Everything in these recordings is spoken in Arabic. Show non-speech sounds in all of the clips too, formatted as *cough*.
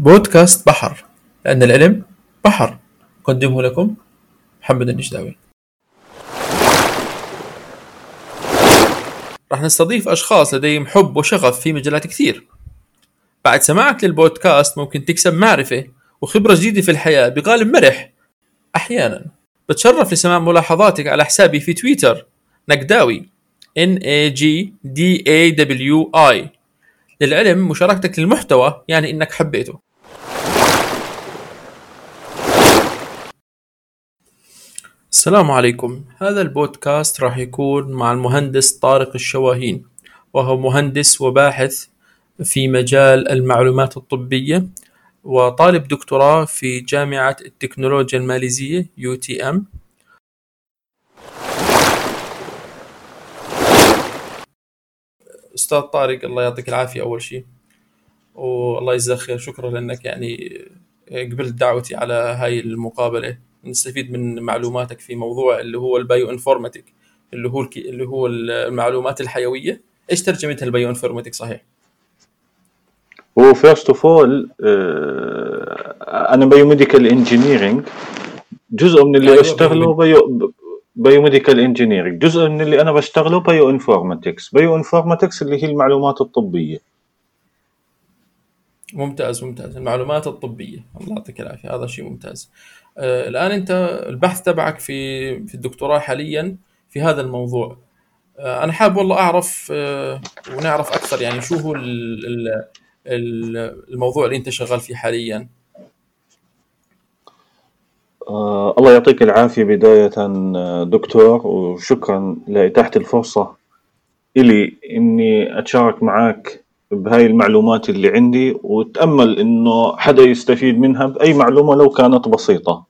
بودكاست بحر لأن العلم بحر. أقدمه لكم محمد النجداوي. راح نستضيف أشخاص لديهم حب وشغف في مجالات كثير. بعد سماعك للبودكاست ممكن تكسب معرفة وخبرة جديدة في الحياة بغالب مرح. أحيانا بتشرف لسماع ملاحظاتك على حسابي في تويتر نقداوي N A G D A W I. للعلم مشاركتك للمحتوى يعني إنك حبيته. السلام عليكم. هذا البودكاست راح يكون مع المهندس طارق الشواهين وهو مهندس وباحث في مجال المعلومات الطبية وطالب دكتوراه في جامعة التكنولوجيا الماليزية UTM. أستاذ طارق الله يعطيك العافية أول شيء والله يجزاك خير شكرا لأنك يعني قبلت دعوتي على هاي المقابلة. نستفيد من معلوماتك في موضوع اللي هو ال bioinformatics اللي هو الكي اللي هو المعلومات الحيوية. إيش ترجمتها ال bioinformatics صحيح؟ هو first of all أنا biomedical engineering جزء من اللي أيوة، اشتغله bio biomedical engineering جزء من اللي أنا بشتغله bioinformatics bioinformatics اللي هي المعلومات الطبية. ممتاز ممتاز. المعلومات الطبية. الله يعطيك العافية. هذا شيء ممتاز. الآن أنت البحث تبعك في في الدكتوراه حاليا في هذا الموضوع. آه أنا حابب والله أعرف آه ونعرف أكثر يعني شو هو ال- ال- ال- الموضوع اللي أنت شغال فيه حاليا. آه الله يعطيك العافية بداية آه، دكتور وشكرا لإتاحة الفرصة إلي إني أتشارك معك بهاي المعلومات اللي عندي وأتأمل إنه حدا يستفيد منها بأي معلومة لو كانت بسيطة. لو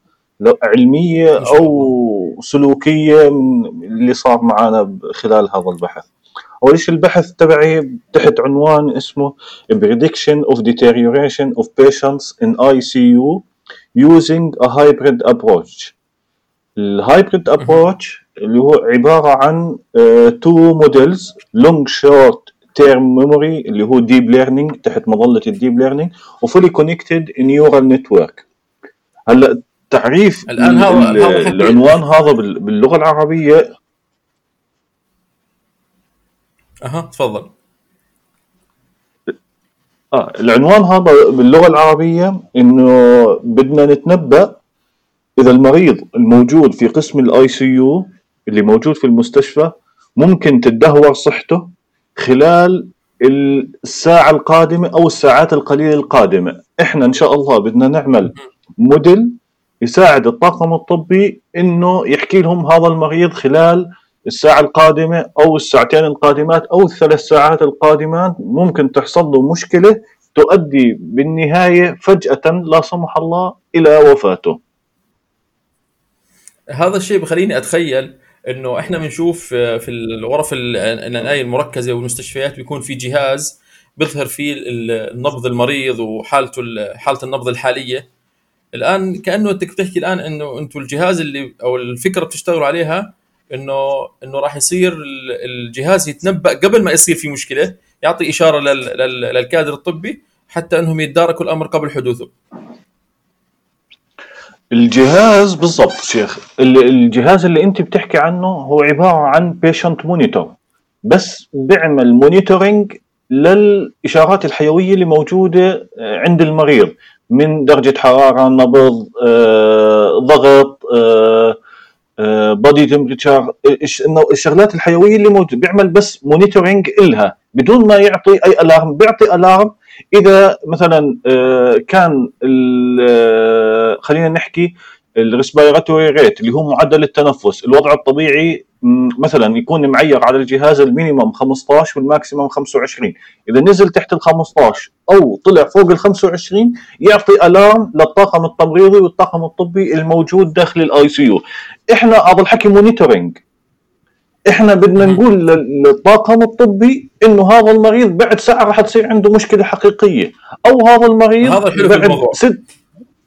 علمية أو سلوكية من اللي صار معنا خلال هذا البحث. أول شيء البحث تبعي تحت عنوان اسمه prediction of deterioration of patients in ICU using a hybrid approach. ال hybrid approach اللي هو عبارة عن two models long short-term memory اللي هو deep learning تحت مظلة ال deep learning و fully connected neural network هلأ تعريف الآن هذا- العنوان هذا بال- باللغة العربية. أها تفضل. آه العنوان هذا باللغة العربية إنه بدنا نتنبأ إذا المريض الموجود في قسم ال ICU اللي موجود في المستشفى ممكن تدهور صحته خلال الساعة القادمة أو الساعات القليلة القادمة. إحنا إن شاء الله بدنا نعمل موديل يساعد الطاقم الطبي إنه يحكي لهم هذا المريض خلال الساعة القادمة أو الساعتين القادمات أو الثلاث ساعات القادمات. ممكن تحصل له مشكلة تؤدي بالنهاية فجأة لا سمح الله إلى وفاته. هذا الشيء بخليني أتخيل إنه إحنا بنشوف في الغرف ال- العنايه المركزة والمستشفيات بيكون في جهاز بيظهر فيه ال- النبض المريض وحالته ال- حالة النبض الحالية. الآن كأنه أنت بتحكي الآن إنه أنتم الجهاز اللي أو الفكرة بتشتغلوا عليها إنه إنه راح يصير ال- الجهاز يتنبأ قبل ما يصير في مشكلة يعطي إشارة لل- لل- للكادر الطبي حتى إنهم يتداركوا الأمر قبل حدوثه. الجهاز بالضبط شيخ ال- الجهاز اللي أنت بتحكي عنه هو عبارة عن patient monitor بس بيعمل monitoring للإشارات الحيوية اللي موجودة آه، عند المريض. من درجة حرارة نبض آه، ضغط body temperature إنه الشغلات الحيوية اللي موجوده بيعمل بس monitoring إلها بدون ما يعطي أي alarm بيعطي alarm إذا مثلا آه، كان آه، خلينا نحكي ال respiratory rate اللي هو معدل التنفس. الوضع الطبيعي مثلا يكون معير على الجهاز ال minimum 15 وال maximum 25 إذا نزل تحت ال 15 أو طلع فوق ال 25 يعطي alarm للطاقم التمريضي والطاقم الطبي الموجود داخل ال ICU إحنا هذا الحكي monitoring إحنا بدنا. نقول لل- للطاقم الطبي إنه هذا المريض بعد ساعة راح تصير عنده مشكلة حقيقية. أو هذا المريض هذا في بعد. ست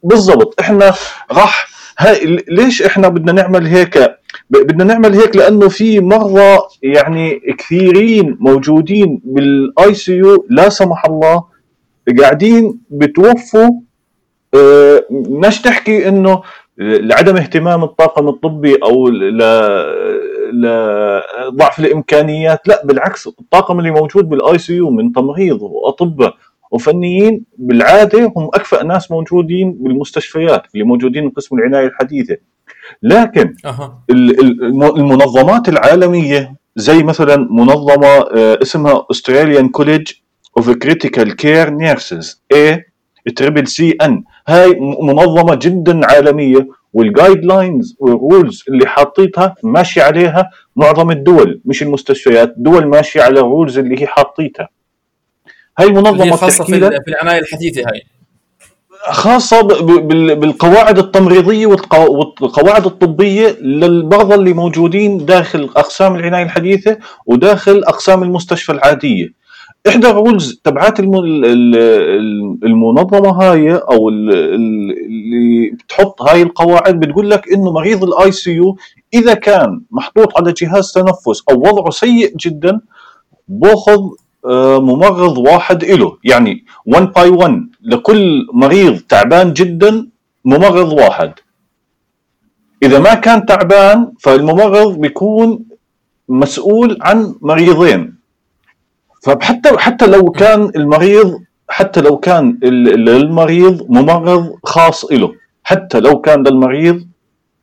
بالضبط. إحنا راح هاي ليش إحنا بدنا نعمل هيك؟ بدنا نعمل هيك لأنه في مرضى يعني كثيرين موجودين بال ICU لا سمح الله قاعدين بتوفوا. آه، بدناش تحكي إنه لعدم اهتمام الطاقم الطبي أو لضعف الإمكانيات لا بالعكس الطاقم اللي موجود بال ICU من تمريض واطباء وفنيين بالعادة هم أكفأ ناس موجودين بالمستشفيات اللي موجودين بقسم العناية الحثيثة. لكن أه. المنظمات العالمية زي مثلا منظمة آه، اسمها Australian College of Critical Care Nurses A triple C N هاي منظمة جدا عالمية وال guidelines وال rules اللي حاطيتها ماشي عليها معظم الدول مش المستشفيات دول ماشية على ال rules اللي هي حاطيتها. هاي منظمة خاصة في, في العناية الحثيثة هاي. خاصة بالقواعد التمريضية والقواعد الطبية للمرضى اللي موجودين داخل أقسام العناية الحثيثة وداخل أقسام المستشفى العادية. إحدى ال rules تبعات المنظمة هاي أو اللي بتحط هاي القواعد بتقول لك إنه مريض ال ICU إذا كان محطوط على جهاز تنفس أو وضعه سيء جدا بأخذ ممرض واحد له يعني 1 by 1 لكل مريض تعبان جدا ممرض واحد. إذا ما كان تعبان فالممرض بيكون مسؤول عن مريضين. فحتى حتى لو كان المريض حتى لو كان للمريض ممرض خاص له حتى لو كان للمريض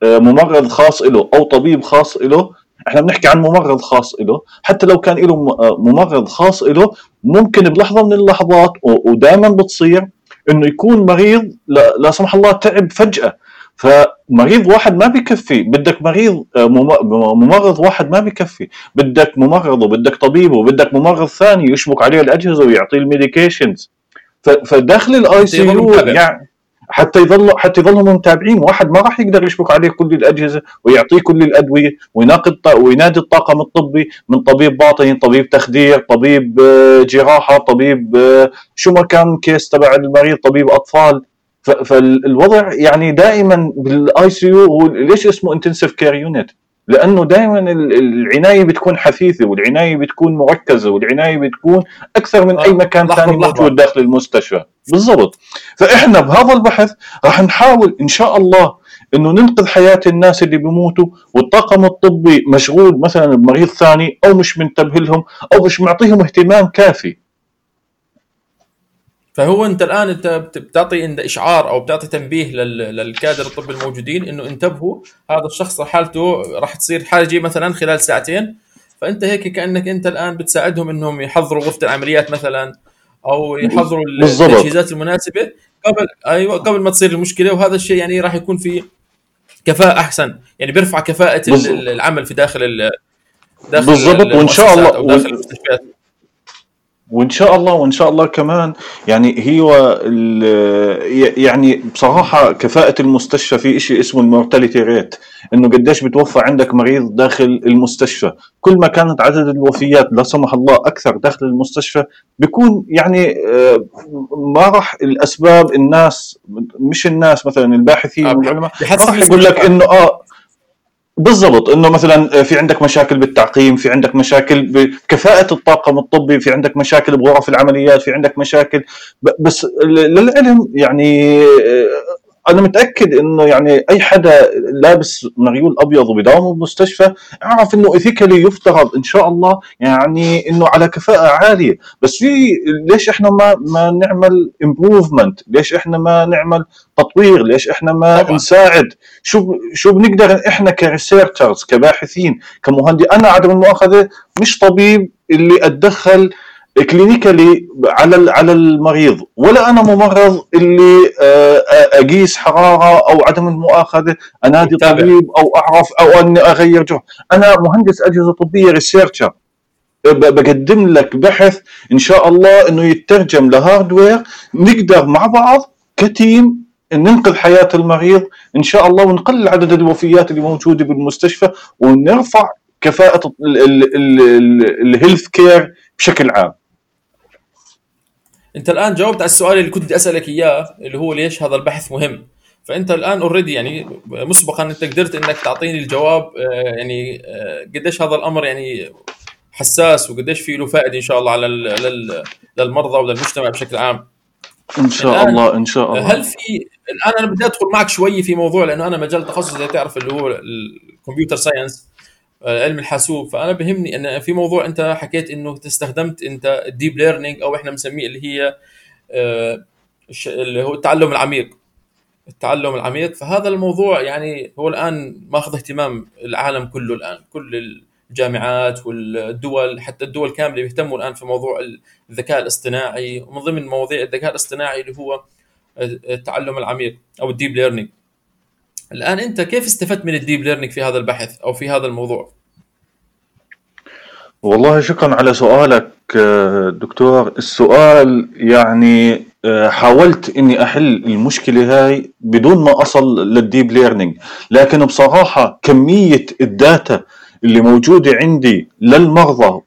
آه، ممرض خاص له أو طبيب خاص له إحنا بنحكي عن ممرض خاص له حتى لو كان له آه، ممرض خاص له ممكن بلحظة من اللحظات ودائما بتصير إنه يكون مريض لا سمح الله تعب فجأة. فمريض واحد ما بيكفي. بدك مريض آه، ممرض واحد ما بيكفي. بدك ممرض وبدك طبيب وبدك ممرض ثاني يشبك عليه الأجهزة ويعطيه ال medications. فداخل ال ICU يعني حتى يظلوا حتى يظلوا متابعين واحد ما راح يقدر يشبك عليه كل الأجهزة ويعطيه كل الأدوية ويناقض وينادي الطاقم الطبي من طبيب باطني طبيب تخدير طبيب آه، جراحة طبيب آه، شو ما كان case تبع المريض طبيب أطفال فالوضع يعني دائما بال ICU ليش اسمه intensive care unit؟ لأنه دائما العناية بتكون حثيثة والعناية بتكون مركزة والعناية بتكون أكثر من أي مكان ثاني موجود داخل المستشفى. بالضبط. فإحنا بهذا البحث راح نحاول إن شاء الله إنه ننقذ حياة الناس اللي بيموتوا والطاقم الطبي مشغول مثلا بمريض ثاني أو مش منتبه لهم أو مش معطيهم اهتمام كافي. فهو انت الآن انت بتعطي انت إشعار أو بتعطي تنبيه للكادر الطبي الموجودين إنه انتبهوا هذا الشخص حالته راح تصير حاجة مثلا خلال ساعتين. فأنت هيك كأنك أنت الآن بتساعدهم إنهم يحضروا غرفة العمليات مثلا أو يحضروا التجهيزات المناسبة قبل أيوه قبل ما تصير المشكلة. وهذا الشيء يعني راح يكون في كفاءة أحسن. يعني بيرفع كفاءة بالزبط. العمل في داخل داخل بالضبط. وإن شاء الله وإن شاء الله وإن شاء الله كمان يعني هو يعني بصراحة كفاءة المستشفى في شيء اسمه المورتاليتي ريت إنه قديش بتوفى عندك مريض داخل المستشفى. كل ما كانت عدد الوفيات لا سمح الله أكثر داخل المستشفى بيكون يعني آه، ما راح الأسباب الناس مش الناس مثلا الباحثين والعلماء راح يقول لك إنه آه بالضبط إنه مثلا في عندك مشاكل بالتعقيم في عندك مشاكل بكفاءه الطاقم الطبي في عندك مشاكل بغرف العمليات في عندك مشاكل بس للعلم يعني أنا متأكد إنه يعني أي حدا لابس مريول أبيض وبيداوم بمستشفى اعرف إنه ethically يفترض إن شاء الله يعني إنه على كفاءة عالية. بس في ليش إحنا ما ما نعمل improvement ليش إحنا ما نعمل تطوير؟ ليش إحنا ما طبعا. نساعد؟ شو شو بنقدر إحنا ك researchers كباحثين كمهندس أنا عدم المؤاخذة مش طبيب اللي أتدخل clinically على على المريض ولا أنا ممرض اللي آه، آه، أقيس حرارة أو عدم المؤاخذة أنادي طبيب أو أعرف أو أني أغير جرح أنا مهندس أجهزة طبية researcher بقدم لك بحث إن شاء الله إنه يترجم ل hardware نقدر مع بعض ك team ننقذ حياة المريض إن شاء الله ونقلل عدد الوفيات اللي موجودة بالمستشفى ونرفع كفاءة ال health care بشكل عام. انت الآن جاوبت على السؤال اللي كنت بدي أسألك إياه اللي هو ليش هذا البحث مهم؟ فأنت الآن already يعني مسبقا أنت قدرت إنك تعطيني الجواب آه، يعني آه، قديش هذا الأمر يعني حساس وقديش في له فائدة إن شاء الله على للمرضى وللمجتمع بشكل عام. إن شاء الله إن شاء الله. هل في الآن أنا بدي أدخل معك شوي في موضوع لأنه أنا مجال تخصصي زي تعرف اللي هو ال computer science علم الحاسوب. فأنا بهمني إن في موضوع أنت حكيت إنه استخدمت أنت ال deep learning أو إحنا بنسميه اللي هي آه، اللي هو التعلم العميق. التعلم العميق. فهذا الموضوع يعني هو الآن ماخذ اهتمام العالم كله الآن. كل الجامعات والدول حتى الدول كاملة بيهتموا الآن في موضوع الذكاء الاصطناعي. ومن ضمن مواضيع الذكاء الاصطناعي اللي هو التعلم العميق أو ال deep learning الآن أنت كيف استفدت من ال deep learning في هذا البحث أو في هذا الموضوع؟ والله شكرا على سؤالك دكتور. السؤال يعني حاولت إني أحل المشكلة هاي بدون ما أصل لل deep learning لكن بصراحة كمية ال data اللي موجودة عندي للمرضى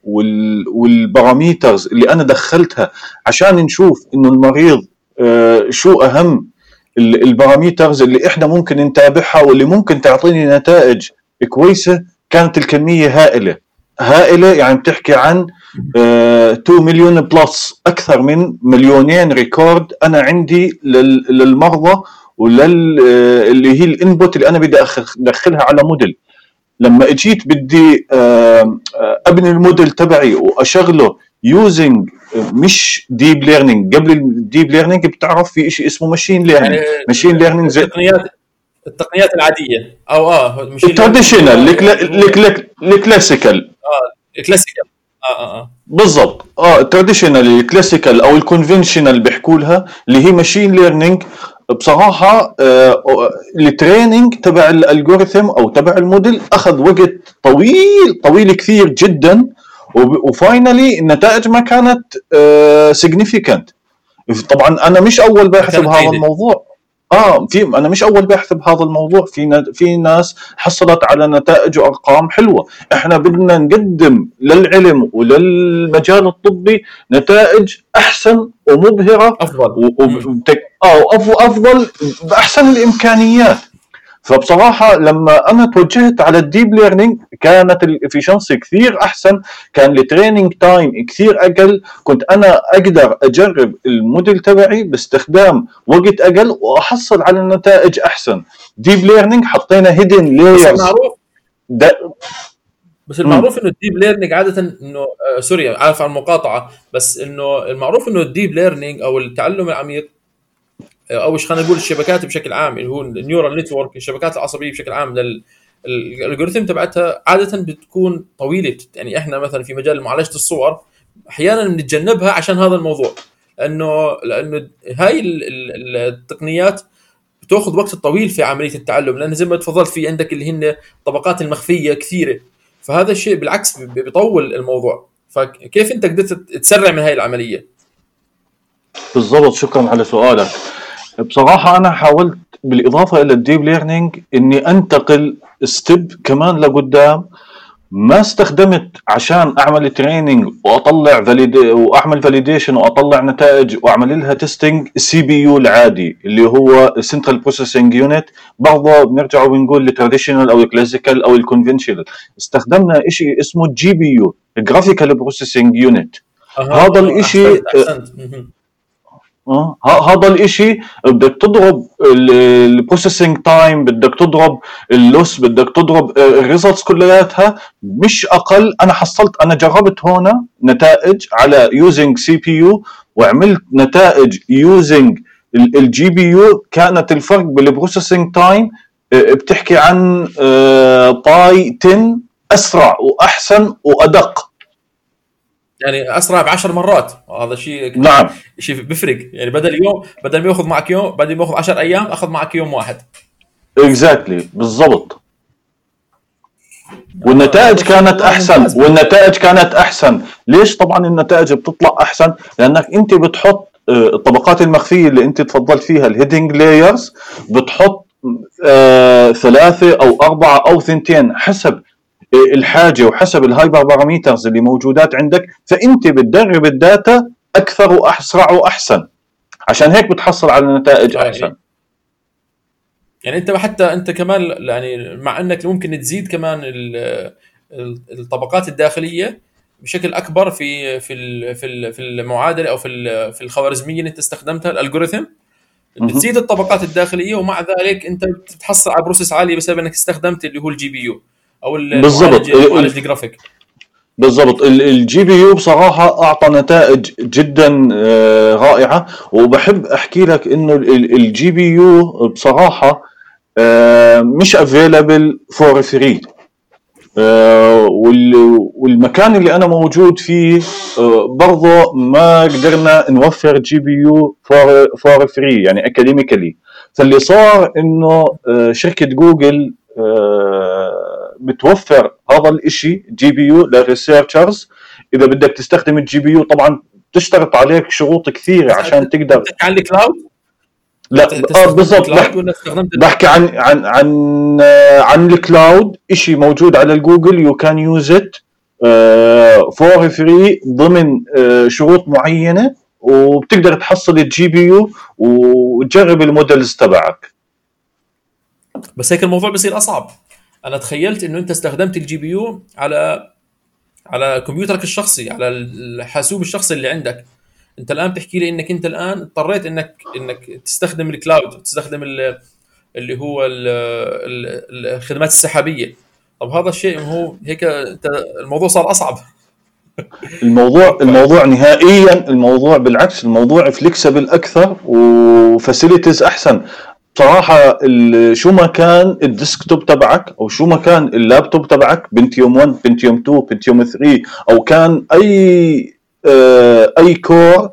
وال parameters اللي أنا دخلتها عشان نشوف إنه المريض آه، شو أهم ال parameters اللي إحنا ممكن نتابعها واللي ممكن تعطيني نتائج كويسة كانت الكمية هائلة. هائلة يعني بتحكي عن 2 آه، مليون plus أكثر من مليونين record أنا عندي للمرضى ولل آه، اللي هي ال input اللي أنا بدي أدخلها على موديل لما إجيت بدي أبني الموديل تبعي وأشغله using مش deep learning قبل ال deep learning بتعرف في شيء اسمه machine learning machine learning زي التقنيات التقنيات العادية. أو آه التراديشنال الكلاسيكال آه الكلاسيكال آه آه آه بالضبط. آه ال traditional ال classical أو ال conventional بيحكوا لها اللي هي machine learning بصراحة آه ال training تبع ال algorithm أو تبع الموديل أخذ وقت طويل طويل كثير جدا. و finally النتائج ما كانت significant آه، طبعا أنا مش أول باحث بهذا الموضوع. آه في أنا مش أول باحث بهذا الموضوع. في في ناس حصلت على نتائج وأرقام حلوة. إحنا بدنا نقدم للعلم وللمجال الطبي نتائج أحسن ومبهرة أفضل. و... آه افضل بأحسن الإمكانيات. فبصراحة لما أنا توجهت على ال deep learning كانت ال efficiency كثير أحسن كان ال training time كثير أقل كنت أنا أقدر أجرب الموديل تبعي باستخدام وقت أقل وأحصل على نتائج أحسن. deep learning حطينا hidden layers بس المعروف إنه ال deep learning عادة انه آه sorry عارف عن المقاطعة بس إنه المعروف إنه ال deep learning أو التعلم العميق أو خلينا نقول الشبكات بشكل عام اللي هو ال neural network الشبكات العصبية بشكل عام لل ال algorithm تبعتها عادة بتكون طويلة. يعني إحنا مثلا في مجال معالجة الصور أحيانا بنتجنبها عشان هذا الموضوع لأنه لأنه هاي التقنيات بتأخذ وقت طويل في عملية التعلم لأن زي ما تفضلت في عندك اللي هن الطبقات المخفية كثيرة. فهذا الشيء بالعكس بيطول الموضوع. فكيف أنت قدرت تسرع من هاي العملية؟ بالضبط. شكرا على سؤالك. بصراحة أنا حاولت بالإضافة إلى ال deep learning إني أنتقل step كمان لقدام. ما استخدمت عشان أعمل training وأطلع valid وأعمل validation وأطلع نتائج وأعمل لها testing CPU العادي اللي هو central processing unit برضه بنرجع وبنقول ال traditional أو ال classical أو ال conventional استخدمنا شيء اسمه GPU graphical processing unit هذا الشيء آه؟ هذا الإشي بدك تضرب ال processing time بدك تضرب ال loss بدك تضرب ال results كلياتها. مش أقل أنا حصلت أنا جربت هنا نتائج على using CPU وعملت نتائج using ال GPU كانت الفرق بال processing time بتحكي عن by 10 أسرع وأحسن وأدق. يعني أسرع ب 10 مرات. هذا شيء نعم. شيء بيفرق يعني بدل يوم بدل ما يأخذ معك يوم بدل ما يأخذ 10 أيام أخذ معك يوم واحد. exactly. بالضبط. والنتائج كانت أحسن. والنتائج كانت أحسن. ليش؟ طبعا النتائج بتطلع أحسن. لأنك أنت بتحط آه، الطبقات المخفية اللي أنت تفضلت فيها ال hidden layers بتحط آه ثلاثة أو أربعة أو ثنتين حسب الحاجة وحسب ال hyper parameters اللي موجودات عندك فأنت بتدرب ال data أكثر وأسرع وأحسن. عشان هيك بتحصل على نتائج يعني أحسن. يعني أنت حتى أنت كمان يعني مع أنك ممكن تزيد كمان الطبقات الداخلية بشكل أكبر في في في المعادلة أو في في الخوارزمية اللي أنت استخدمتها ال algorithm بتزيد الطبقات الداخلية ومع ذلك أنت بتتحصل على process عالية بسبب أنك استخدمت اللي هو ال GPU أو بالضبط. الجرافيك بالضبط. ال GPU بصراحة أعطى نتائج جدا آه، رائعة. وبحب أحكي لك إنه ال GPU بصراحة آه، مش available for free والمكان اللي أنا موجود فيه آه، برضه ما قدرنا نوفر GPU for for free يعني academically فاللي صار إنه شركة جوجل بتوفر هذا الشيء GPU لل researchers. إذا بدك تستخدم ال GPU طبعا تشترط عليك شروط كثيرة عشان تقدر عن ال cloud؟ لا آه بالضبط. بحكي عن عن عن آه، عن ال cloud. شيء موجود على الجوجل you can use it for free ضمن uh, شروط معينة وبتقدر تحصل ال GPU وتجرب ال models تبعك. بس هيك الموضوع بصير أصعب. أنا تخيلت إنه أنت استخدمت ال GPU على على كمبيوترك الشخصي على الحاسوب الشخصي اللي عندك. أنت الآن بتحكي لي إنك أنت الآن اضطريت انك إنك تستخدم ال cloud تستخدم اللي هو الخدمات السحابية. طب هذا الشيء هو هيك الموضوع صار أصعب. *laughs* الموضوع الموضوع نهائيا الموضوع بالعكس الموضوع flexible أكثر و facilities أحسن. بصراحة شو ما كان ال desktop تبعك أو شو ما كان اللابتوب تبعك Pentium 1 Pentium 2 Pentium 3 أو كان أي آه، أي core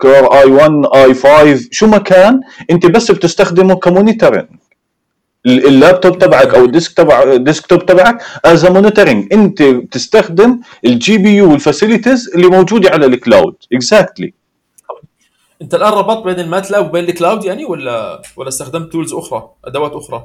core i 1 i 5 شو ما كان أنت بس بتستخدمه ك monitoring اللابتوب تبعك أو ال desk تبع ال desktop تبعك as monitoring أنت بتستخدم ال GPU وال facilities اللي موجودة على الكلاود اكزاكتلي exactly. انت الان ربطت بين الماتلاب وبين ال cloud يعني ولا ولا استخدمت tools أخرى أدوات أخرى؟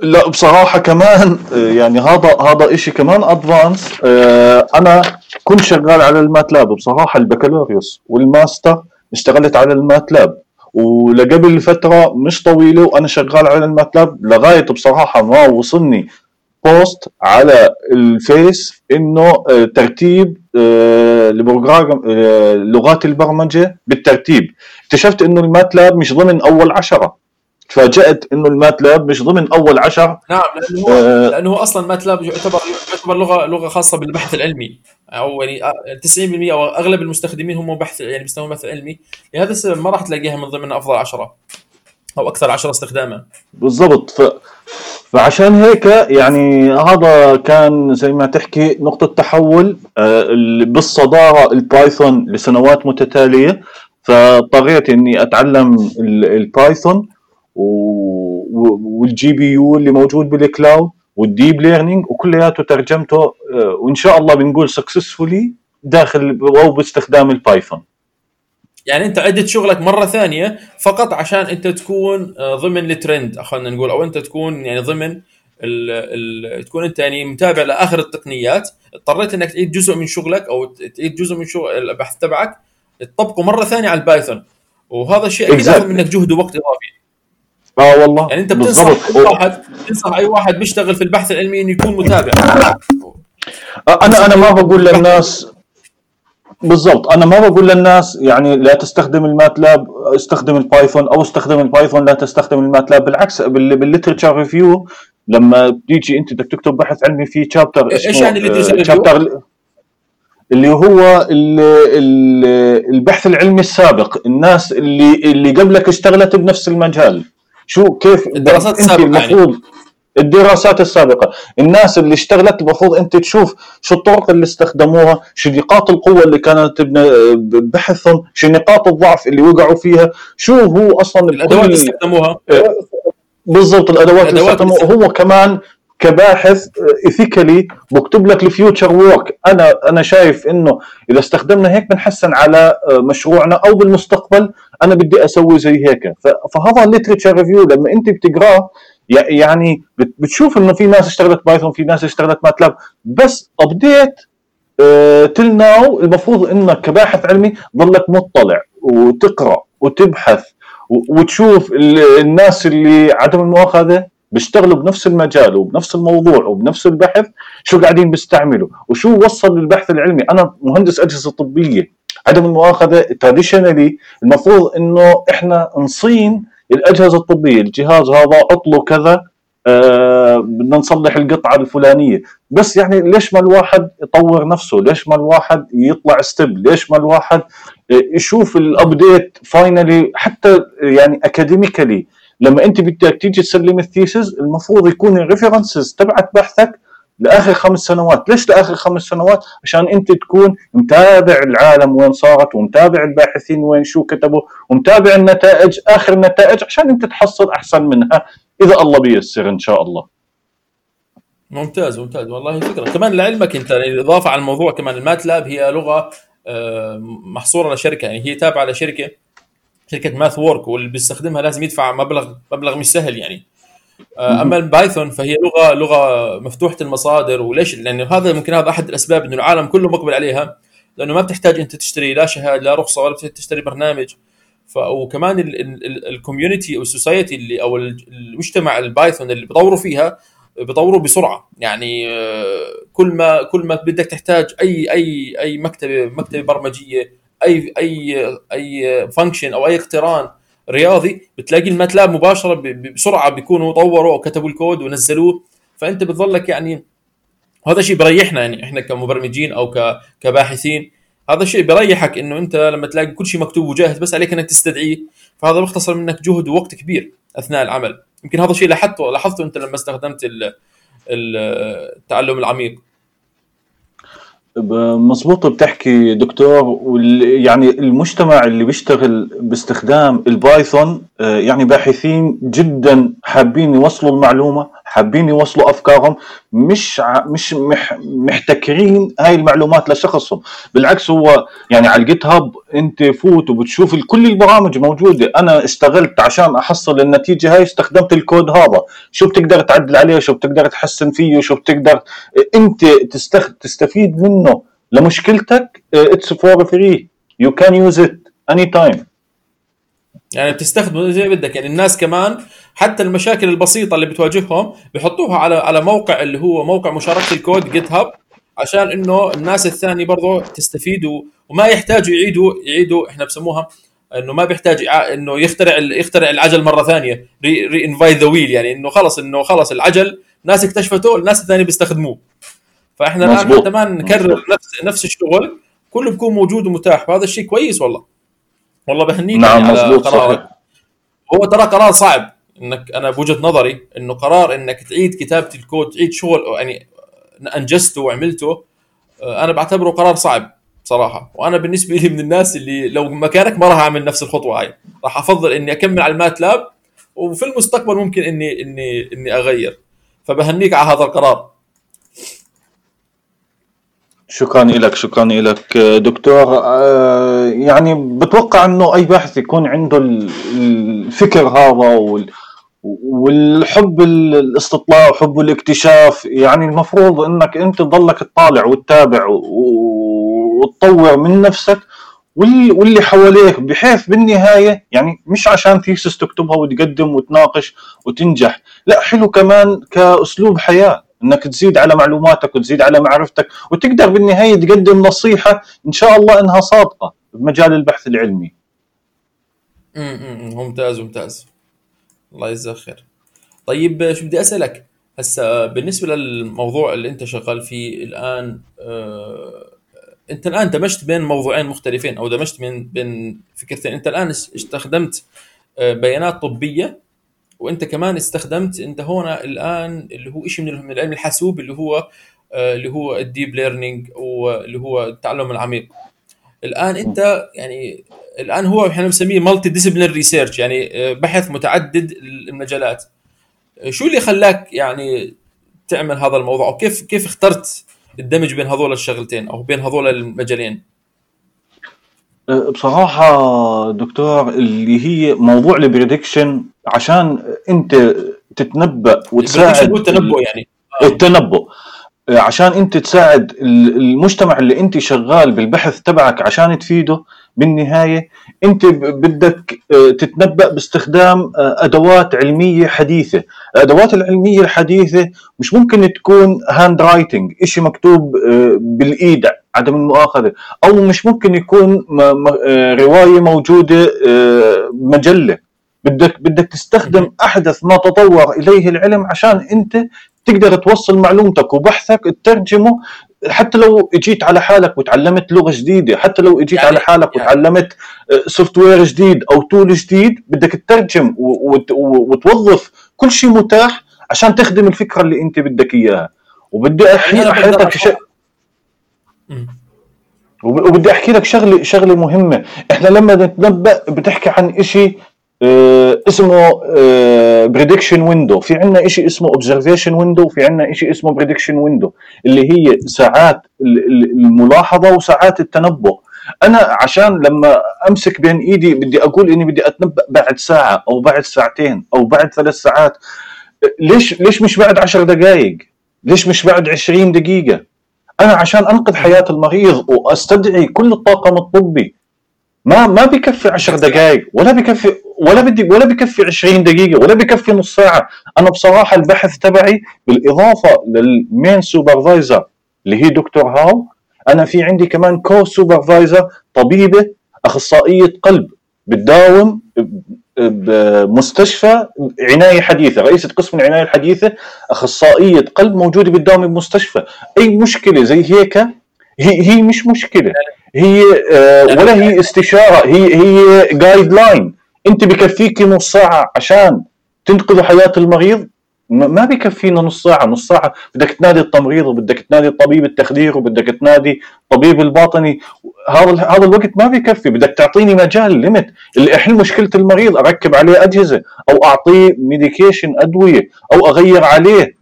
لا بصراحة كمان يعني هذا هذا شيء كمان advanced آه، أنا كنت شغال على الماتلاب بصراحة البكالوريوس والماستر اشتغلت على الماتلاب. ولقبل فترة مش طويلة وأنا شغال على الماتلاب لغاية بصراحة ما وصلني post على الفيس إنه آه، ترتيب آه، ل program آه، لغات البرمجة بالترتيب. اكتشفت إنه الماتلاب مش ضمن أول عشرة. تفاجأت إنه الماتلاب مش ضمن أول عشر. نعم لأنه هو آه لأنه هو أصلا ماتلاب يعتبر يعتبر لغة لغة خاصة بالبحث العلمي. أو يعني 90% أو أغلب المستخدمين هم بحث يعني بيستخدمون البحث العلمي لهذا السبب ما راح تلاقيها من ضمن أفضل عشرة أو أكثر عشرة استخداما. بالضبط. ف... فعشان هيك يعني هذا كان زي ما تحكي نقطة تحول آه، بالصدارة البايثون لسنوات متتالية. فاضطريت إني أتعلم البايثون وال GPU اللي موجود بال cloud وال deep learning وكلياته ترجمته آه، وإن شاء الله بنقول successfully داخل أو باستخدام البايثون يعني انت عدت شغلك مرة ثانية فقط عشان انت تكون آه، ضمن الترند خلينا نقول أو انت تكون يعني ضمن ال ال تكون انت يعني متابع لآخر التقنيات. اضطريت إنك تعيد جزء من شغلك أو تعيد جزء من شغل البحث تبعك تطبقه مرة ثانية على البايثون. وهذا الشيء أكيد ياخذ منك جهد ووقت إضافي. آه والله. يعني أنت بتنصح أي واحد تنصح أي واحد بيشتغل في البحث العلمي إنه يكون متابع. آه، أنا أنا ما بقول للناس بالضبط أنا ما بقول للناس يعني لا تستخدم الماتلاب استخدم البايثون أو استخدم البايثون لا تستخدم الماتلاب بالعكس بال literature review لما بتيجي أنت بدك تكتب بحث علمي في chapter اسمه إيش يعني ال literature review؟ اللي هو البحث العلمي السابق الناس اللي اللي قبلك اشتغلت بنفس المجال شو كيف الدراسات السابقة يعني. المفروض يعني. الدراسات السابقة. الناس اللي اشتغلت المفروض انت تشوف شو الطرق اللي استخدموها شو نقاط القوة اللي كانت بحثهم شو نقاط الضعف اللي وقعوا فيها شو هو أصلا الأدوات اللي استخدموها. بالضبط الأدوات, اللي استخدموها. هو كمان كباحث ethically بكتب لك ال future work. أنا أنا شايف إنه إذا استخدمنا هيك بنحسن على مشروعنا أو بالمستقبل أنا بدي أسوي زي هيك. فهذا ال literature review لما أنت بتقراه يعني بتشوف إنه في ناس اشتغلت بايثون في ناس اشتغلت ماتلاب. بس update till now المفروض إنك كباحث علمي ضلك مطلع وتقرأ وتبحث وتشوف الناس اللي عدم المؤاخذة بيشتغلوا بنفس المجال وبنفس الموضوع وبنفس البحث شو قاعدين بيستعملوا؟ وشو وصل للبحث العلمي؟ أنا مهندس أجهزة طبية عدم المؤاخذة traditionally المفروض إنه إحنا نصين الأجهزة الطبية الجهاز هذا عطله كذا آه بدنا نصلح القطعة الفلانية. بس يعني ليش ما الواحد يطور نفسه؟ ليش ما الواحد يطلع step ليش ما الواحد يشوف ال update finally حتى يعني academically لما أنت بدك تيجي تسلم ال thesis المفروض يكون ال references تبعت بحثك لآخر خمس سنوات، ليش لآخر خمس سنوات؟ عشان أنت تكون متابع العالم وين صارت ومتابع الباحثين وين شو كتبوا ومتابع النتائج آخر النتائج عشان أنت تحصل أحسن منها. إذا الله بيسر إن شاء الله. ممتاز ممتاز. والله فكرة. كمان لعلمك أنت الاضافه على الموضوع كمان الماتلاب هي لغة آه، محصورة لشركه يعني هي تابعة لشركه شركة ماث وورك واللي بيستخدمها لازم يدفع مبلغ مبلغ مش سهل يعني. أما البايثون فهي لغه لغة مفتوحة المصادر وليش؟ لأنه هذا ممكن هذا أحد الأسباب إنه العالم كله مقبل عليها لأنه ما بتحتاج أنت تشتري لا شهادة لا رخصة ولا تشتري برنامج ف وكمان ال community أو ال society اللي أو المجتمع البايثون اللي بيطوروا فيها بيطوروا بسرعة يعني آه، كل ما كل ما بدك تحتاج اي اي أي مكتبه مكتبة برمجية اي اي أي function أو أي اقتران رياضي بتلاقي الماتلاب مباشرة بسرعة بيكونوا طوروا أو كتبوا الكود ونزلوه. فأنت بتظلك يعني هذا شيء بريحنا يعني إحنا كمبرمجين أو كباحثين. هذا الشيء بريحك إنه أنت لما تلاقي كل شيء مكتوب وجاهز بس عليك إنك تستدعيه. فهذا بيختصر منك جهد ووقت كبير أثناء العمل. يمكن هذا الشيء لاحظته لاحظته أنت لما استخدمت التعلم العميق. مظبوط بتحكي دكتور يعني المجتمع اللي بيشتغل باستخدام البايثون آه، يعني باحثين جدا حابين يوصلوا المعلومة. حابين يوصلوا أفكارهم مش مش مح محتكرين هاي المعلومات لشخصهم. بالعكس هو يعني على الجيت هاب أنت فوت وبتشوف كل البرامج موجودة. أنا اشتغلت عشان أحصل النتيجة هاي استخدمت الكود هذا. شو بتقدر تعدل عليه؟ شو بتقدر تحسن فيه؟ شو بتقدر أنت تستخ... تستفيد منه. لمشكلتك it's for free you can use it any time يعني بتستخدمه زي ما بدك. يعني الناس كمان حتى المشاكل البسيطة اللي بتواجههم بيحطوها على على موقع اللي هو موقع مشاركة الكود جيت هاب عشان إنه الناس الثانية برضه تستفيد وما يحتاجوا يعيدوا يعيدوا إحنا بسموها إنه ما بيحتاج إنه يخترع يخترع العجل مرة ثانية reinvent the wheel يعني إنه خلص إنه خلص العجل ناس اكتشفته الناس الثانية بيستخدموه. فإحنا الآن حتى ما نكرر نفس نفس الشغل كله بيكون موجود ومتاح. وهذا الشيء كويس والله. والله بهنيك نعم يعني على قرارك هو ترى قرار صعب إنك أنا بوجهة نظري إنه قرار إنك تعيد كتابة الكود تعيد شغل يعني أنجزته وعملته آه، أنا بعتبره قرار صعب صراحة. وأنا بالنسبة لي من الناس اللي لو مكانك ما راح أعمل نفس الخطوة هاي. راح أفضل إني أكمل على المات لاب وفي المستقبل ممكن اني اني إني أغير. فبهنيك على هذا القرار. شكرا لك شكرا لك دكتور آه، يعني بتوقع إنه أي باحث يكون عنده الفكر هذا والحب الاستطلاع وحب الاكتشاف يعني المفروض إنك أنت تضلك تطالع وتتابع وتطور من نفسك واللي حواليك بحيث بالنهاية يعني مش عشان ثيسس تكتبها وتقدم وتناقش وتنجح لا حلو كمان كأسلوب حياة. إنك تزيد على معلوماتك وتزيد على معرفتك وتقدر بالنهاية تقدم نصيحة إن شاء الله إنها صادقة بمجال البحث العلمي. امم ممتاز ممتاز. الله يجزاك خير. طيب شو بدي أسألك هسا بالنسبة للموضوع اللي أنت شغال فيه الآن آه أنت الآن دمجت بين موضوعين مختلفين أو دمجت بين بين فكرتين أنت الآن استخدمت آه، بيانات طبية وانت كمان استخدمت انت هنا الآن اللي هو شيء من العلم الحاسوب اللي هو آه، اللي هو ال deep learning واللي هو التعلم العميق. الآن انت يعني الآن هو إحنا بنسميه multidiscipline research يعني آه، بحث متعدد المجالات. شو اللي خلاك يعني تعمل هذا الموضوع؟ وكيف كيف اخترت الدمج بين هذول الشغلتين أو بين هذول المجالين؟ بصراحة دكتور اللي هي موضوع ال prediction عشان انت تتنبأ وتساعد التنبؤ يعني. التنبؤ. عشان انت تساعد المجتمع اللي انت شغال بالبحث تبعك عشان تفيده بالنهاية انت بدك آه، تتنبأ باستخدام آه، أدوات علمية حديثة، الأدوات العلمية الحديثة مش ممكن تكون handwriting، شيء مكتوب آه، بالايد عدم المؤاخذة، أو مش ممكن يكون رواية موجودة مجلة، بدك بدك تستخدم أحدث ما تطور إليه العلم عشان أنت تقدر توصل معلومتك وبحثك تترجمه. حتى لو إجيت على حالك وتعلمت لغة جديدة حتى لو إجيت يعني على حالك يعني وتعلمت software جديد أو tool جديد بدك تترجم وتوظف كل شيء متاح عشان تخدم الفكرة اللي أنت بدك إياها. وبدي يعني احيطك شيء وبدي أحكي لك شغله شغلة مهمة. إحنا لما نتنبأ بتحكي عن شيء آه، اسمه prediction آه، window في عندنا شيء اسمه observation window وفي عندنا شيء اسمه prediction window اللي هي ساعات الملاحظة وساعات التنبؤ. أنا عشان لما أمسك بين إيدي بدي أقول إني بدي أتنبأ بعد ساعة أو بعد ساعتين أو بعد ثلاث ساعات ليش ليش مش بعد عشر دقائق ليش مش بعد 20 دقيقة؟ أنا عشان أنقذ حياة المريض وأستدعي كل الطاقم الطبي ما ما بكفي 10 دقائق ولا بكفي ولا بدي ولا بكفي 20 دقيقة ولا بكفي نص ساعة. أنا بصراحة البحث تبعي بالإضافة للمين سوبرفايزر اللي هي دكتور هاو أنا في عندي كمان co-supervisor طبيبة أخصائية قلب بتداوم بمستشفى عناية حديثة رئيسة قسم العناية الحديثة أخصائية قلب موجودة بتداوم بمستشفى أي مشكلة زي هيك؟ هي هي مش مشكلة. هي آه، ولا هي استشارة هي هي guideline أنت بكفيك نص ساعة عشان تنقذ حياة المريض؟ ما بكفينا نص ساعة. نص ساعة بدك تنادي التمريض وبدك تنادي طبيب التخدير وبدك تنادي طبيب الباطني. هذا هذا الوقت ما بكفي بدك تعطيني مجال ليمت اللي احل مشكلة المريض أركب عليه أجهزة أو أعطيه medication أدوية أو أغير عليه.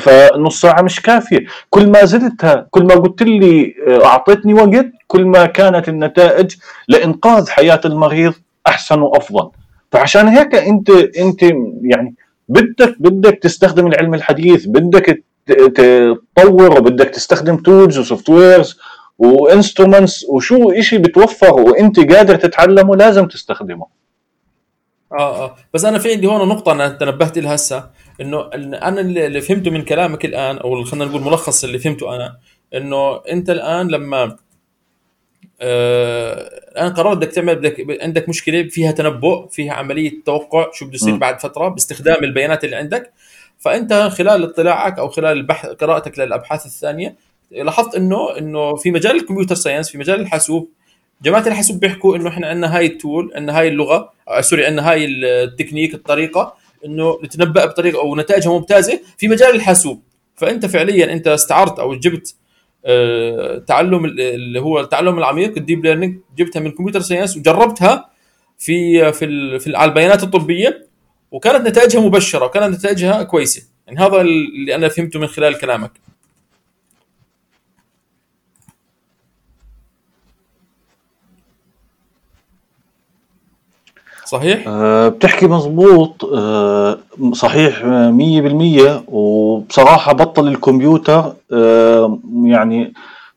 فنص ساعة مش كافية. كل ما زدتها كل ما قلت لي آه، أعطيتني وقت كل ما كانت النتائج لإنقاذ حياة المريض أحسن وأفضل. فعشان هيك أنت أنت يعني بدك بدك تستخدم العلم الحديث بدك تطور وبدك تستخدم tools و software's وانسترومنتس وشو شيء بتوفر وإنت قادر تتعلمه لازم تستخدمه. آه آه. بس أنا في عندي هون نقطة أنا تنبهت لها هسه إنه أنا اللي فهمته من كلامك الآن أو خلينا نقول ملخص اللي فهمته أنا إنه أنت الآن لما آه قررت بدك تعمل بدك عندك مشكلة فيها تنبؤ فيها عملية توقع شو بده يصير بعد فترة باستخدام البيانات اللي عندك فأنت خلال اطلاعك أو خلال البحث قراءتك للأبحاث الثانية لاحظت إنه إنه في مجال ال computer science في مجال الحاسوب جماعة الحاسوب بيحكوا إنه إحنا عندنا هاي ال tool عندنا هاي اللغة آه sorry عندنا هاي التكنيك الطريقة إنه نتنبا بطريقة أو نتائجها ممتازة في مجال الحاسوب. فأنت فعليا أنت استعرت أو جبت آه تعلم اللي هو التعلم العميق ال deep learning جبتها من computer science وجربتها في في, في على البيانات الطبية وكانت نتائجها مبشرة وكانت نتائجها كويسة. يعني هذا اللي أنا فهمته من خلال كلامك. صحيح؟ أه بتحكي مزبوط أه صحيح مية بالمية. وبصراحة بطل الكمبيوتر أه يعني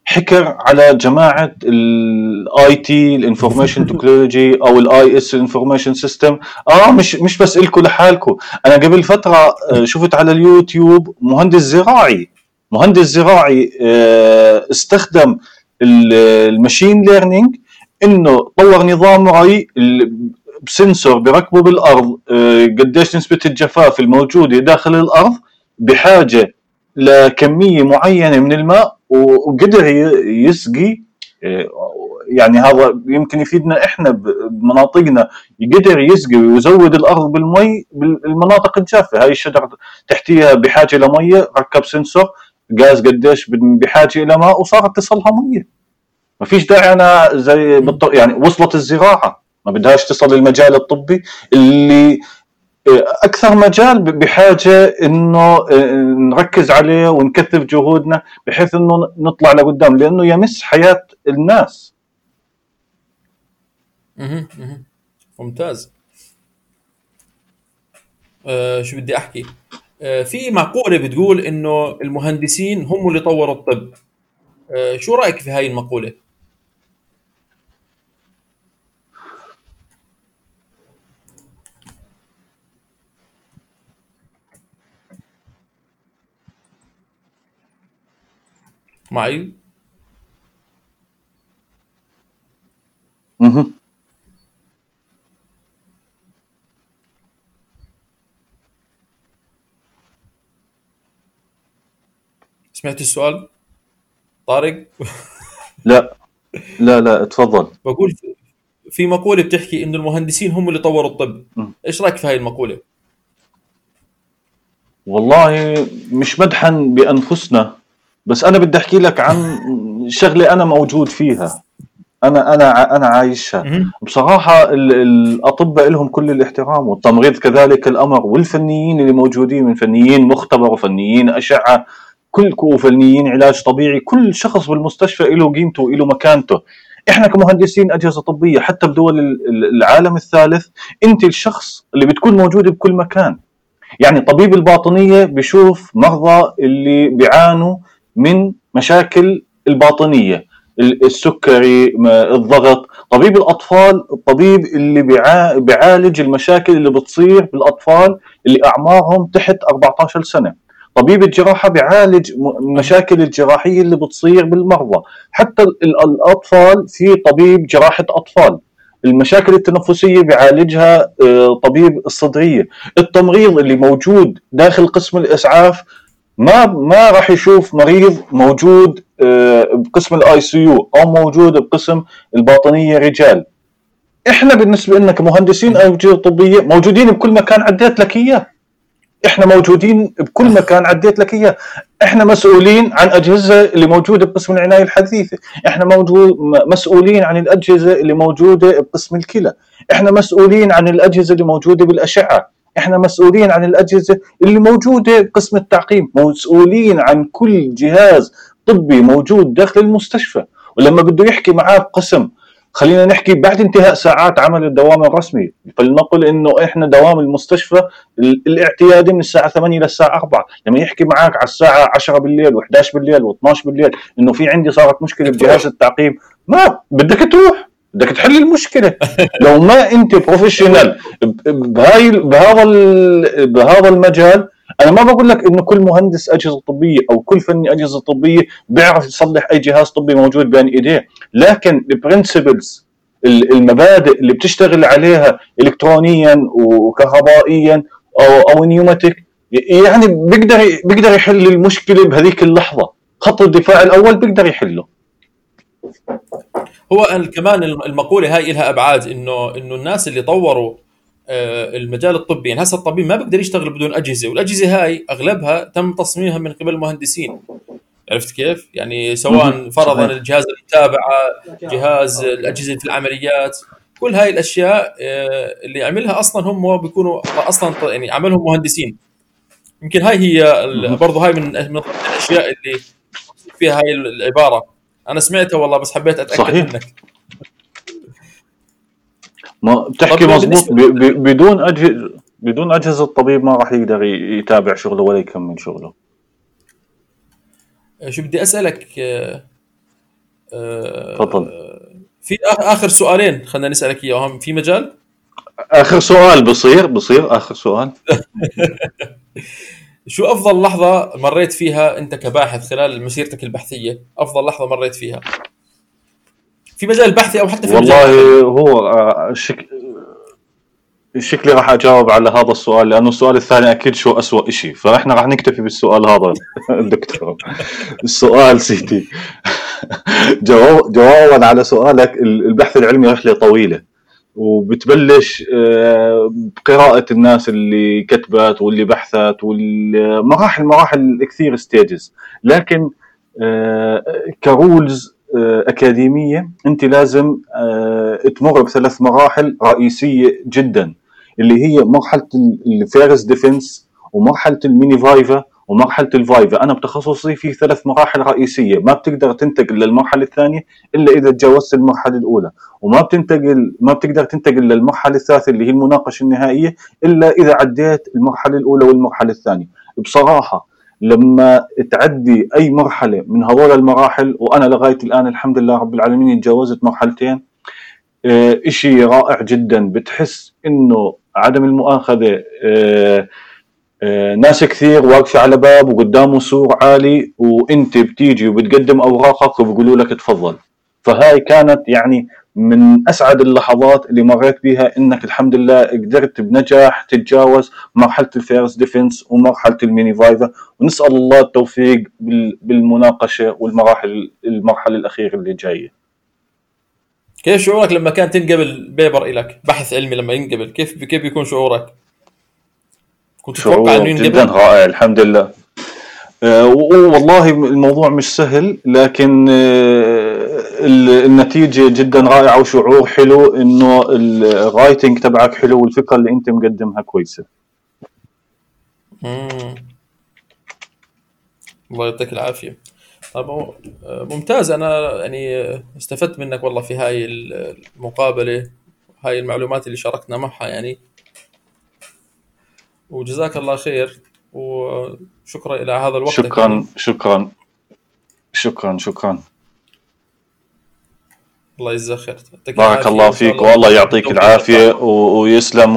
حكر على جماعة ال IT ال information *laughs* technology أو ال IS ال information system. آه مش مش بس الكم لحالكم أنا قبل فترة آه، شفت على اليوتيوب مهندس زراعي. مهندس زراعي آه، استخدم ال machine learning إنه طور نظام ري بسنسور بركبه بالأرض آه، قديش نسبة الجفاف الموجوده داخل الأرض؟ بحاجة لكمية معينة من الماء وقدر يسقي آه، يعني هذا يمكن يفيدنا إحنا بمناطقنا يقدر يسقي ويزود الأرض بالمي بالمناطق الجافة. هاي الشجره تحتيها بحاجة لميه ركب سنسور قاس قديش بحاجة إلى ماء وصارت تصلها مية. ما فيش داعي أنا زي يعني وصلت الزراعة. ما بدهاش تصل للمجال الطبي اللي آه، أكثر مجال بحاجة إنه آه، نركز عليه ونكثف جهودنا بحيث إنه نطلع لقدام لأنه يمس حياة الناس. أها ممتاز. أه شو بدي أحكي؟ أه في مقولة بتقول إنه المهندسين هم اللي طوروا الطب. أه شو رأيك في هاي المقولة؟ معي مه. سمعت السؤال؟ طارق؟ لا. لا لا تفضل. بقول في مقولة بتحكي إنه المهندسين هم اللي طوروا الطب. إيش رأيك في هاي المقولة؟ والله مش مدحا بأنفسنا. بس أنا بدي أحكي لك عن شغلة أنا موجود فيها. أنا أنا أنا عايشها. بصراحة ال- الأطباء لهم كل الاحترام والتمريض كذلك الأمر والفنيين اللي موجودين من فنيين مختبر وفنيين أشعة كل وفنيين علاج طبيعي كل شخص بالمستشفى له قيمته وله مكانته. إحنا كمهندسين أجهزة طبية حتى بدول ال- ال- العالم الثالث أنت الشخص اللي بتكون موجود بكل مكان. يعني طبيب الباطنية بيشوف مرضى اللي بيعانوا من مشاكل الباطنية ال- السكري الضغط. طبيب الأطفال الطبيب اللي بيعا- بيعالج المشاكل اللي بتصير بالأطفال اللي أعمارهم تحت 14 سنة. طبيب الجراحة بيعالج المشاكل الجراحية اللي بتصير بالمرضى. حتى ال- ال- الأطفال في طبيب جراحة أطفال. المشاكل التنفسية بيعالجها آه، طبيب الصدرية. التمريض اللي موجود داخل قسم الإسعاف ما ما راح يشوف مريض موجود آه، بقسم ال ICU أو موجود بقسم الباطنية رجال. إحنا بالنسبة لنا كمهندسين اجهزه طبية موجودين بكل مكان عديت لك إياه. إحنا موجودين بكل مكان عديت لك إياه. إحنا مسؤولين عن أجهزة اللي موجودة بقسم العناية الحديثة. إحنا موجود مسؤولين عن الأجهزة اللي موجودة بقسم الكلى. إحنا مسؤولين عن الأجهزة اللي موجودة بالأشعة. إحنا مسؤولين عن الأجهزة اللي موجودة بقسم التعقيم مسؤولين عن كل جهاز طبي موجود داخل المستشفى. ولما بده يحكي معاك قسم خلينا نحكي بعد انتهاء ساعات عمل الدوام الرسمي. فلنقل إنه إحنا دوام المستشفى ال- الاعتيادي من الساعة 8 للساعه 4 لما يحكي معك على الساعة 10 بالليل و11 بالليل و12 بالليل إنه في عندي صارت مشكلة بجهاز التعقيم ما بدك تروح. بدك تحل المشكلة. لو ما أنت بروفيشنال بهاي بهذا بهذا المجال أنا ما بقول لك إنه كل مهندس أجهزة طبية أو كل فني أجهزة طبية بيعرف يصلح أي جهاز طبي موجود بين إيديه. لكن ال principles المبادئ اللي بتشتغل عليها الكترونيا وكهربائيا أو أو pneumatic يعني بيقدر بيقدر يحل المشكلة بهذيك اللحظة. خط الدفاع الأول بيقدر يحله. هو كمان الم- المقولة هاي لها أبعاد انه إنه الناس اللي طوروا آه، المجال الطبي يعني هسه الطبيب ما بيقدر يشتغل بدون أجهزة والأجهزة هاي أغلبها تم تصميمها من قبل مهندسين عرفت كيف؟ يعني سواء. فرضا. الجهاز المتابعة جهاز الأجهزة في العمليات كل هاي الأشياء آه، اللي عملها أصلا هم بيكونوا أصلا يعني عملهم مهندسين يمكن هاي هي. برضه هاي من من الأشياء اللي فيها هاي العبارة أنا سمعتها والله بس حبيت أتأكد صحيح. منك. ما بتحكي ب- بدون أجهزة بدون أجهزة الطبيب ما راح يقدر يتابع شغله ولا يكمل شغله. شو بدي أسألك آه، آه، تفضل. في آخر سؤالين خلينا نسألك إياهم. في مجال؟ آخر سؤال بصير بصير آخر سؤال. *laughs* شو أفضل لحظة مريت فيها أنت كباحث خلال مسيرتك البحثية؟ أفضل لحظة مريت فيها. في مجال البحثي أو حتى في مجال والله هو آه، شك... شكلي راح أجاوب على هذا السؤال لأنه السؤال الثاني أكيد شو أسوأ شيء فإحنا راح نكتفي بالسؤال هذا *laughs* دكتور. السؤال سيدي. *laughs* جواب جوابا على سؤالك ال- البحث العلمي رحله طويلة. وبتبلش آه، بقراءة الناس اللي كتبت واللي بحثت والمراحل مراحل كثير stages لكن آه، ك rules آه، أكاديمية أنت لازم آه، تمر بثلاث مراحل رئيسية جدا اللي هي مرحلة ال first defense ومرحلة ال mini viva ومرحلة ال viva أنا بتخصصي في ثلاث مراحل رئيسية. ما بتقدر تنتقل للمرحلة الثانية إلا إذا تجاوزت المرحلة الأولى. وما بتنتقل ما بتقدر تنتقل للمرحلة الثالثة اللي هي المناقشة النهائية إلا إذا عديت المرحلة الأولى والمرحلة الثانية. بصراحة لما تعدي أي مرحلة من هذول المراحل وأنا لغاية الآن الحمد لله رب العالمين تجاوزت مرحلتين آه، إشي رائع جدا. بتحس إنه عدم المؤاخذة آه، آه، ناس كثير واقفة على باب وقدامه سور عالي وأنت بتيجي وبتقدم أوراقك وبيقولوا لك تفضل فهاي كانت يعني من أسعد اللحظات اللي مريت بها إنك الحمد لله قدرت بنجاح تتجاوز مرحلة ال first defense ومرحلة ال mini viva ونسأل الله التوفيق بالمناقشة والمراحل المرحلة الأخيرة اللي جاية. كيف شعورك لما كان تنقبل paper لك بحث علمي لما ينقبل كيف كيف بيكون شعورك؟ كنت تتوقع إنه ينقبل؟ جدا رائع الحمد لله. أه والله الموضوع مش سهل لكن أه النتيجة جدا رائعة وشعور حلو إنه ال writing تبعك حلو والفكرة اللي أنت مقدمها كويسة. الله يعطيك العافية. طيب ممتاز. أنا يعني استفدت منك والله في هاي المقابلة هاي المعلومات اللي شاركنا معها. يعني وجزاك الله خير وشكرا إلى هذا الوقت. شكرا شكرا شكرا شكرا. الله يجزاك خير. بارك الله فيك والله يعطيك العافية ويسلم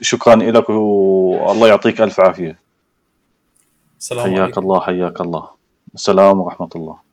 شكرا لك والله يعطيك ألف عافية. السلام حياك عليكم. الله حياك الله. السلام ورحمة الله.